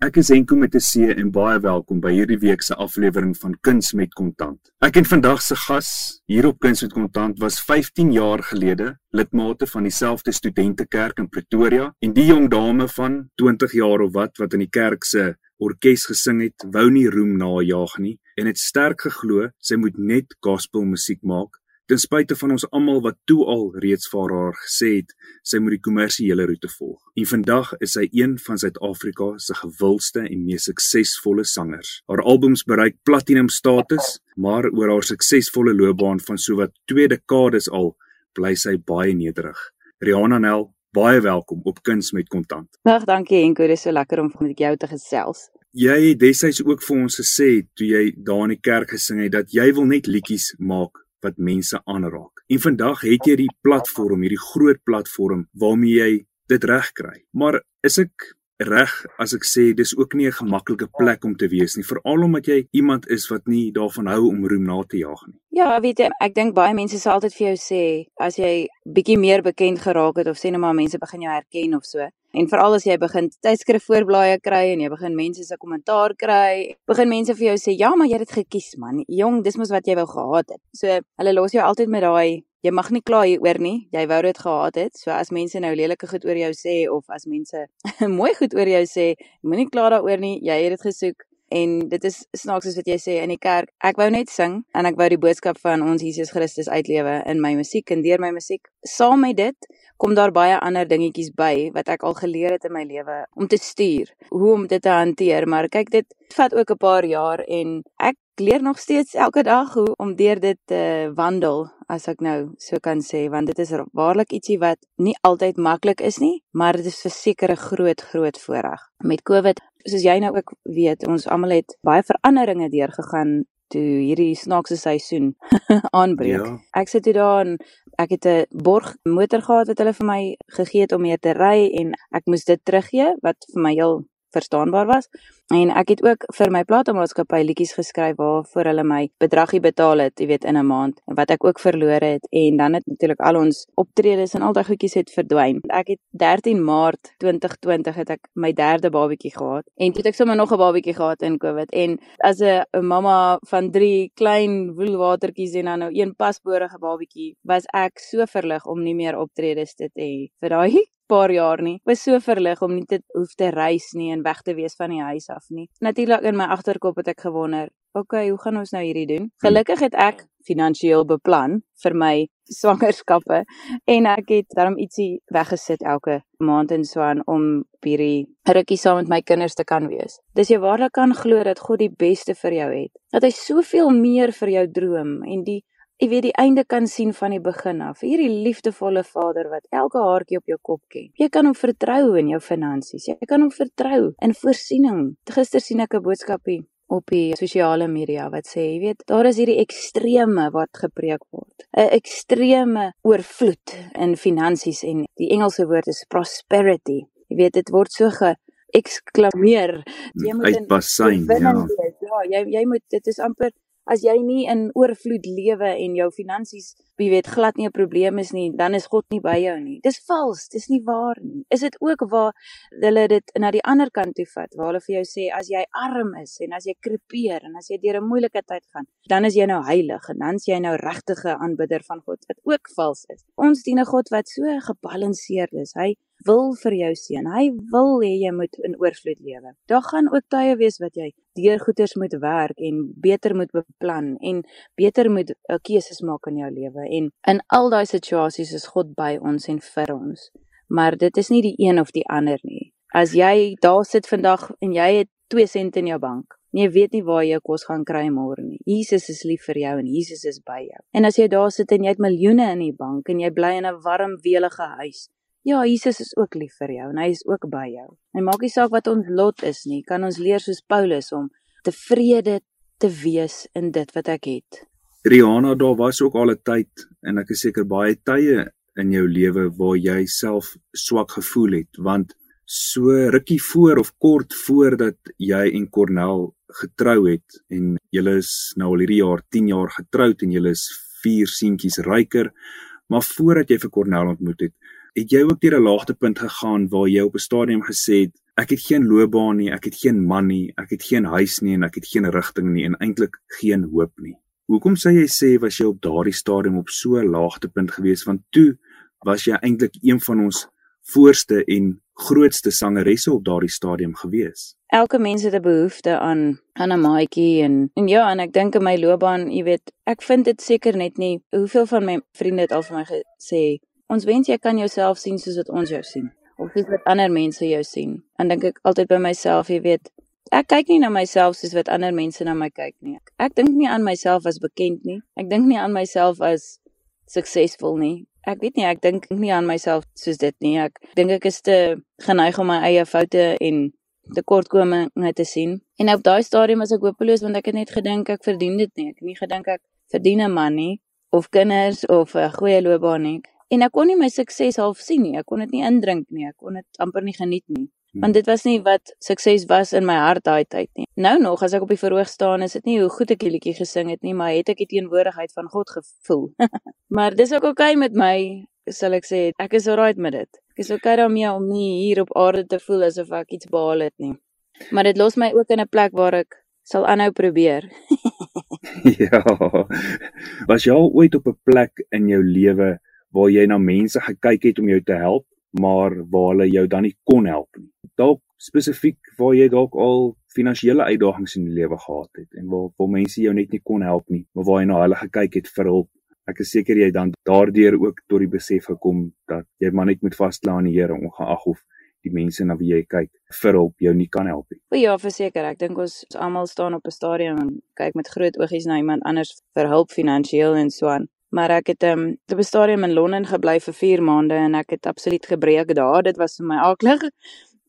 Ek is Henko met 'n C en baie welkom by hierdie week se aflewering van Kuns met Kontant. Ek en vandag se gas hier op Kuns met Kontant was 15 jaar gelede lidmate van dieselfde studentekerk in Pretoria en die jong dame van 20 jaar of wat wat in die kerk se orkes gesing het, wou nie roem najaag nie en het sterk geglo sy moet net gospel musiek maak ten spyte van ons almal wat toe al reeds vir haar gesê het sy moet die kommersiële roete volg. En vandag is sy een van Suid-Afrika se gewildste en mees suksesvolle sangers. Haar albums bereik platinum status, maar oor haar suksesvolle loopbaan van sowat 2 dekades al bly sy baie nederig. Rihanna Nel, baie welkom op Kuns met Kontant. Ag, dankie Henko, dis so lekker om met jou te gesels. Jy het destyds ook vir ons gesê toe jy daar in die kerk gesing het dat jy wil net liedjies maak wat mense aanraak. En vandag het jy die platform, hierdie groot platform waarmee jy dit regkry. Maar is ek reg as ek sê dis ook nie 'n gemaklike plek om te wees nie, veral omdat jy iemand is wat nie daarvan hou om roem na te jaag nie. Ja, weet jy, ek dink baie mense sal altyd vir jou sê as jy bietjie meer bekend geraak het of sê net maar mense begin jou herken of so. En veral as jy begin tydskrif voorblaaie kry en jy begin mense se kommentaar kry, begin mense vir jou sê, "Ja, maar jy het dit gekies, man. Jong, dis mos wat jy wou gehad het." So, hulle los jou altyd met daai jy mag nie kla hieroor nie. Jy wou dit gehad het. So as mense nou lelike goed oor jou sê of as mense mooi goed oor jou sê, moenie kla daaroor nie. Jy het dit gesoek en dit is snaaks soos wat jy sê in die kerk. Ek wou net sing en ek wou die boodskap van ons Jesus Christus uitlewe in my musiek en deur my musiek. Saam met dit kom daar baie ander dingetjies by wat ek al geleer het in my lewe om te stuur, hoe om dit te hanteer, maar kyk dit vat ook 'n paar jaar en ek leer nog steeds elke dag hoe om deur dit te wandel as ek nou so kan sê want dit is waarlik ietsie wat nie altyd maklik is nie maar dit is verseker 'n groot groot voorreg met Covid soos jy nou ook weet ons almal het baie veranderinge deurgegaan toe hierdie snaakse seisoen aanbreek ja. ek sit toe daar en ek het 'n borg motor gehad wat hulle vir my gegee het om mee te ry en ek moes dit teruggee wat vir my heel verstaanbaar was. En ek het ook vir my platenmaatskappy liedjies geskryf waarvoor hulle my bedragie betaal het, jy weet in 'n maand en wat ek ook verloor het en dan het natuurlik al ons optredes en al daai goedjies het verdwyn. Ek het 13 Maart 2020 het ek my derde babatjie gehad en toe het ek sommer nog 'n babatjie gehad in Covid en as 'n mamma van 3 klein woelwatertjies en dan nou een pasborige babatjie was ek so verlig om nie meer optredes te hê vir daai paar jaar nie. Was so verlig om nie te hoef te reis nie en weg te wees van die huis af nie. Natuurlik in my agterkop het ek gewonder, "Oké, okay, hoe gaan ons nou hierdie doen?" Gelukkig het ek finansiëel beplan vir my swangerskappe en ek het daarom ietsie weggesit elke maand en so aan om hierdie rukkie saam met my kinders te kan wees. Dis jy waarlik kan glo dat God die beste vir jou het. Dat hy soveel meer vir jou droom en die jy weet die einde kan sien van die begin af. Hierdie liefdevolle Vader wat elke haartjie op jou kop ken. Jy kan hom vertrou in jou finansies. Jy kan hom vertrou in voorsiening. Gister sien ek 'n boodskapie op die sosiale media wat sê, jy weet, daar is hierdie ekstreme wat gepreek word. 'n Ekstreme oorvloed in finansies en die Engelse woord is prosperity. Jy weet, dit word so ge eksklameer. Jy moet in basyn, ja. Ja, jy jy moet dit is amper as jy nie in oorvloed lewe en jou finansies, jy weet, glad nie 'n probleem is nie, dan is God nie by jou nie. Dis vals, dis nie waar nie. Is dit ook waar hulle dit na die ander kant toe vat, waar hulle vir jou sê as jy arm is en as jy krepeer en as jy deur 'n moeilike tyd gaan, dan is jy nou heilig en dan is jy nou regtige aanbidder van God, wat ook vals is. Ons dien 'n God wat so gebalanseerd is. Hy wil vir jou seën. Hy wil hê jy moet in oorvloed lewe. Daar gaan ook tye wees wat jy deur goeders moet werk en beter moet beplan en beter moet uh, keuses maak in jou lewe. En in al daai situasies is God by ons en vir ons. Maar dit is nie die een of die ander nie. As jy daar sit vandag en jy het 2 sent in jou bank, jy weet nie waar jy kos gaan kry môre nie. Jesus is lief vir jou en Jesus is by jou. En as jy daar sit en jy het miljoene in die bank en jy bly in 'n warm, welige huis, Ja, Jesus is ook lief vir jou en hy is ook by jou. Hy maak nie saak wat ons lot is nie, kan ons leer soos Paulus om tevrede te wees in dit wat ek het. Rihanna, daar was ook al 'n tyd en ek is seker baie tye in jou lewe waar jy self swak gevoel het want so rukkie voor of kort voordat jy en Cornel getrou het en julle is nou al hierdie jaar 10 jaar getroud en julle is vier seentjies ryker maar voordat jy vir Cornel ontmoet het het jy ook deur 'n laagtepunt gegaan waar jy op 'n stadium gesê het ek het geen loopbaan nie, ek het geen man nie, ek het geen huis nie en ek het geen rigting nie en eintlik geen hoop nie. Hoekom sê jy sê was jy op daardie stadium op so 'n laagtepunt geweest want toe was jy eintlik een van ons voorste en grootste sangeresse op daardie stadium gewees. Elke mens het 'n behoefte aan aan 'n maatjie en en ja, en ek dink in my loopbaan, jy weet, ek vind dit seker net nie hoeveel van my vriende het al vir my gesê, ons wens jy kan jouself sien soos wat ons jou sien of soos wat ander mense jou sien. En dink ek altyd by myself, jy weet, ek kyk nie na myself soos wat ander mense na my kyk nie. Ek dink nie aan myself as bekend nie. Ek dink nie aan myself as suksesvol nie. Ek weet nie, ek dink nie aan myself soos dit nie. Ek dink ek is te geneig om my eie foute en tekortkominge te sien. En op daai stadium was ek hopeloos want ek het net gedink ek verdien dit nie. Ek het nie gedink ek verdien 'n man nie of kinders of 'n goeie loopbaan nie. En ek kon nie my sukses half sien nie. Ek kon dit nie indrink nie. Ek kon dit amper nie geniet nie. Hmm. want dit was nie wat sukses was in my hart daai tyd nie. Nou nog as ek op die verhoog staan, is dit nie hoe goed ek die liedjie gesing het nie, maar het ek die teenwoordigheid van God gevoel. maar dis ook oukei okay met my, sal ek sê. Ek is alright met dit. Ek is oukei okay daarmee om nie hier op aarde te voel asof ek iets behaal het nie. Maar dit los my ook in 'n plek waar ek sal aanhou probeer. ja. Was jy al ooit op 'n plek in jou lewe waar jy na mense gekyk het om jou te help? maar waar hulle jou dan nie kon help nie. Dalk spesifiek waar jy dalk al finansiële uitdagings in die lewe gehad het en waar waar mense jou net nie kon help nie, maar waar jy na hulle gekyk het vir hulp. Ek is seker jy dan daardeur ook tot die besef gekom dat jy maar net moet vaskla aan die Here ongeag of die mense na wie jy kyk vir hulp jou nie kan help nie. O ja, verseker, ek dink ons almal staan op 'n stadium en kyk met groot oogies na iemand anders vir hulp finansiëel en so aan maar ek het um, op 'n stadium in Londen gebly vir 4 maande en ek het absoluut gebreek daar. Dit was vir my aklig.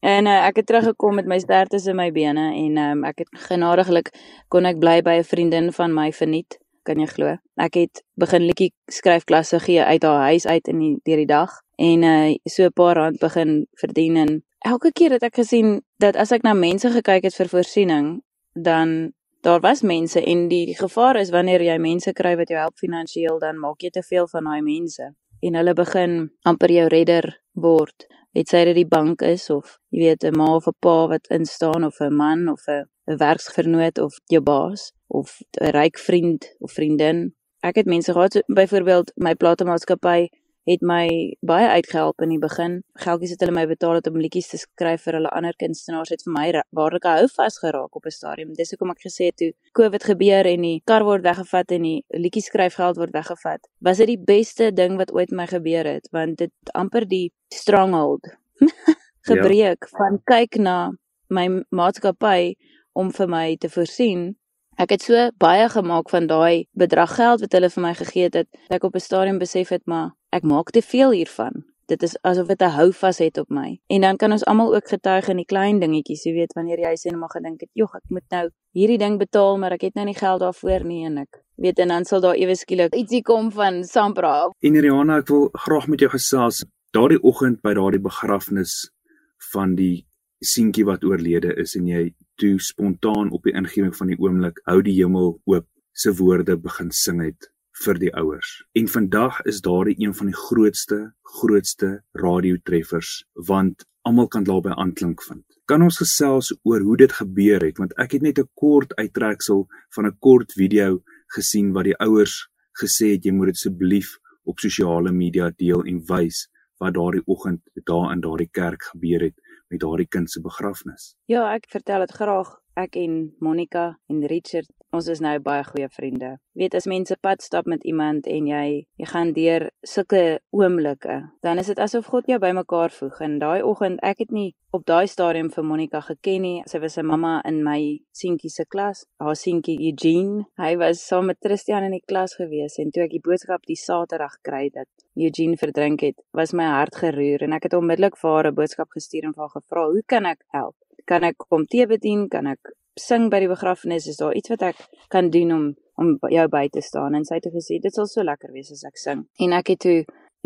En uh, ek het teruggekom met my sterktes in my bene en um, ek het genadiglik kon ek bly by 'n vriendin van my verniet. Kan jy glo? Ek het begin liedjie skryfklasse gee uit haar huis uit in die deur die dag en uh, so 'n paar rand begin verdien en elke keer het ek gesien dat as ek na mense gekyk het vir voorsiening, dan daar was mense en die, die gevaar is wanneer jy mense kry wat jou help finansiëel dan maak jy te veel van daai mense. En hulle begin amper jou redder word. Het sy dit die bank is of jy weet 'n ma of 'n pa wat instaan of 'n man of 'n 'n werksgenoot of jou baas of 'n ryk vriend of vriendin. Ek het mense gehad so, byvoorbeeld my platemaatskappy het my baie uitgehelp in die begin. Geldjies het hulle my betaal het om liedjies te skryf vir hulle ander kunstenaars het vir my waarlik hou vasgeraak op 'n stadium. Dis hoekom ek gesê het toe COVID gebeur en die kar word weggevat en die liedjie skryfgeld word weggevat. Was dit die beste ding wat ooit my gebeur het want dit amper die stronghold gebreek ja. van kyk na my maatskappy om vir my te voorsien Ek het so baie gemaak van daai bedrag geld wat hulle vir my gegee het, dat ek op 'n stadium besef het maar ek maak te veel hiervan. Dit is asof dit 'n houvas het op my. En dan kan ons almal ook getuig in die klein dingetjies, jy weet, wanneer jy sê net maar gedink het, "Jog, ek moet nou hierdie ding betaal, maar ek het nou nie geld daarvoor nie en ek weet en dan sal daar ewe skielik ietsie kom van Sampra. En Rihanna, ek wil graag met jou gesels. Daardie oggend by daardie begrafnis van die seentjie wat oorlede is en jy toe spontaan op die ingewing van die oomblik hou die hemel oop se woorde begin sing het vir die ouers. En vandag is daardie een van die grootste grootste radiotreffers want almal kan daarby aanklink vind. Kan ons gesels oor hoe dit gebeur het want ek het net 'n kort uittreksel van 'n kort video gesien wat die ouers gesê het jy moet dit asseblief op sosiale media deel en wys wat daardie oggend daar in daardie kerk gebeur het met daardie kind se begrafnis. Ja, ek vertel dit graag. Ek en Monica en Richard, ons is nou baie goeie vriende. Weet as mense pad stap met iemand en jy jy gaan deur sulke oomblikke, dan is dit asof God jou bymekaar voeg. En daai oggend, ek het nie op daai stadium vir Monica geken nie. Sy was 'n mamma in my seentjie se klas, haar seentjie Eugene. Hy was saam met Christian in die klas gewees en toe ek die boodskap die Saterdag kry dat Eugene verdrink het, was my hart geroer en ek het onmiddellik vir haar 'n boodskap gestuur en vir haar gevra, "Hoe kan ek help?" Kan ek kom tee bedien, kan ek sing by die begrafnis, is daar iets wat ek kan doen om om jou by te staan en sy het gesê dit sal so lekker wees as ek sing. En ek het toe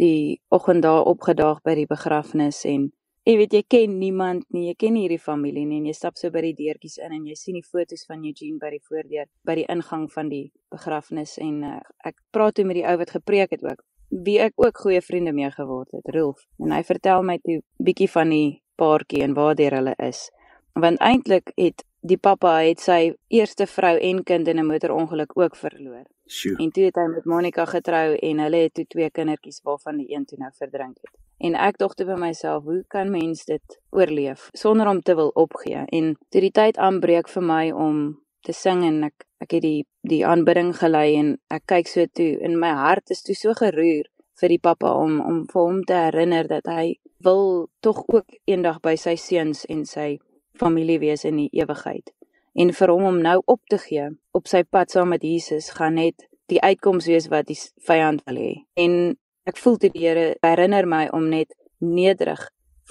die oggend daar opgedaag by die begrafnis en jy weet jy ken niemand nie, jy ken nie hierdie familie nie en jy stap so by die deurtjies in en jy sien die foto's van Eugene by die voordeur by die ingang van die begrafnis en uh, ek praat toe met die ou wat gepreek het ook wie ek ook goeie vriende mee geword het, Rolf. En hy vertel my toe bietjie van die paartjie en waar hulle is. Want eintlik het die pappa het sy eerste vrou en kind in 'n motorongeluk ook verloor. Sjoe. En toe het hy met Monica getrou en hulle het toe twee kindertjies waarvan die een toe nou verdrink het. En ek dink te by myself, hoe kan mens dit oorleef sonder om te wil opgee? En toe die tyd aanbreek vir my om te sing en ek ek het die die aanbidding gelei en ek kyk so toe en my hart is toe so geroer vir die pappa om om vir hom te herinner dat hy wil tog ook eendag by sy seuns en sy familie wees in die ewigheid. En vir hom om nou op te gee op sy pad saam met Jesus gaan net die uitkoms wees wat die vyand wil hê. En ek voel dit die Here herinner my om net nederig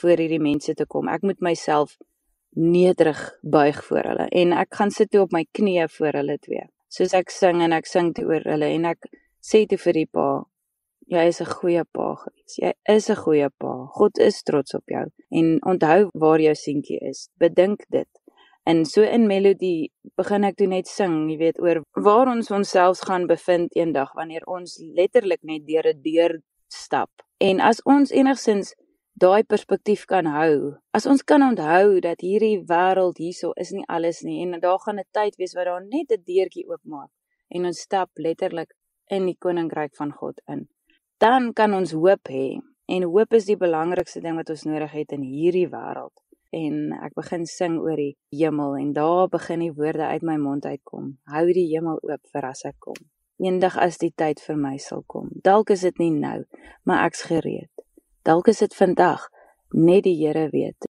voor hierdie mense te kom. Ek moet myself nederig buig voor hulle en ek gaan sit toe op my knieë voor hulle twee. Soos ek sing en ek sing te oor hulle en ek sê te vir die pa, jy is 'n goeie pa gewees. Jy is 'n goeie pa. God is trots op jou. En onthou waar jou seentjie is. Bedink dit. En so in melodie begin ek toe net sing, jy weet, oor waar ons onsself gaan bevind eendag wanneer ons letterlik net deur 'n deur stap. En as ons enigsins daai perspektief kan hou. As ons kan onthou dat hierdie wêreld hierso is nie alles nie en daar gaan 'n tyd wees waar daar net 'n deurtjie oopmaak en ons stap letterlik in die koninkryk van God in. Dan kan ons hoop hê en hoop is die belangrikste ding wat ons nodig het in hierdie wêreld. En ek begin sing oor die hemel en daar begin die woorde uit my mond uitkom. Hou die hemel oop vir as ek kom. Eendag as die tyd vir my sal kom. Dalk is dit nie nou, maar ek's gereed. Dalk is dit vandag, net die Here weet.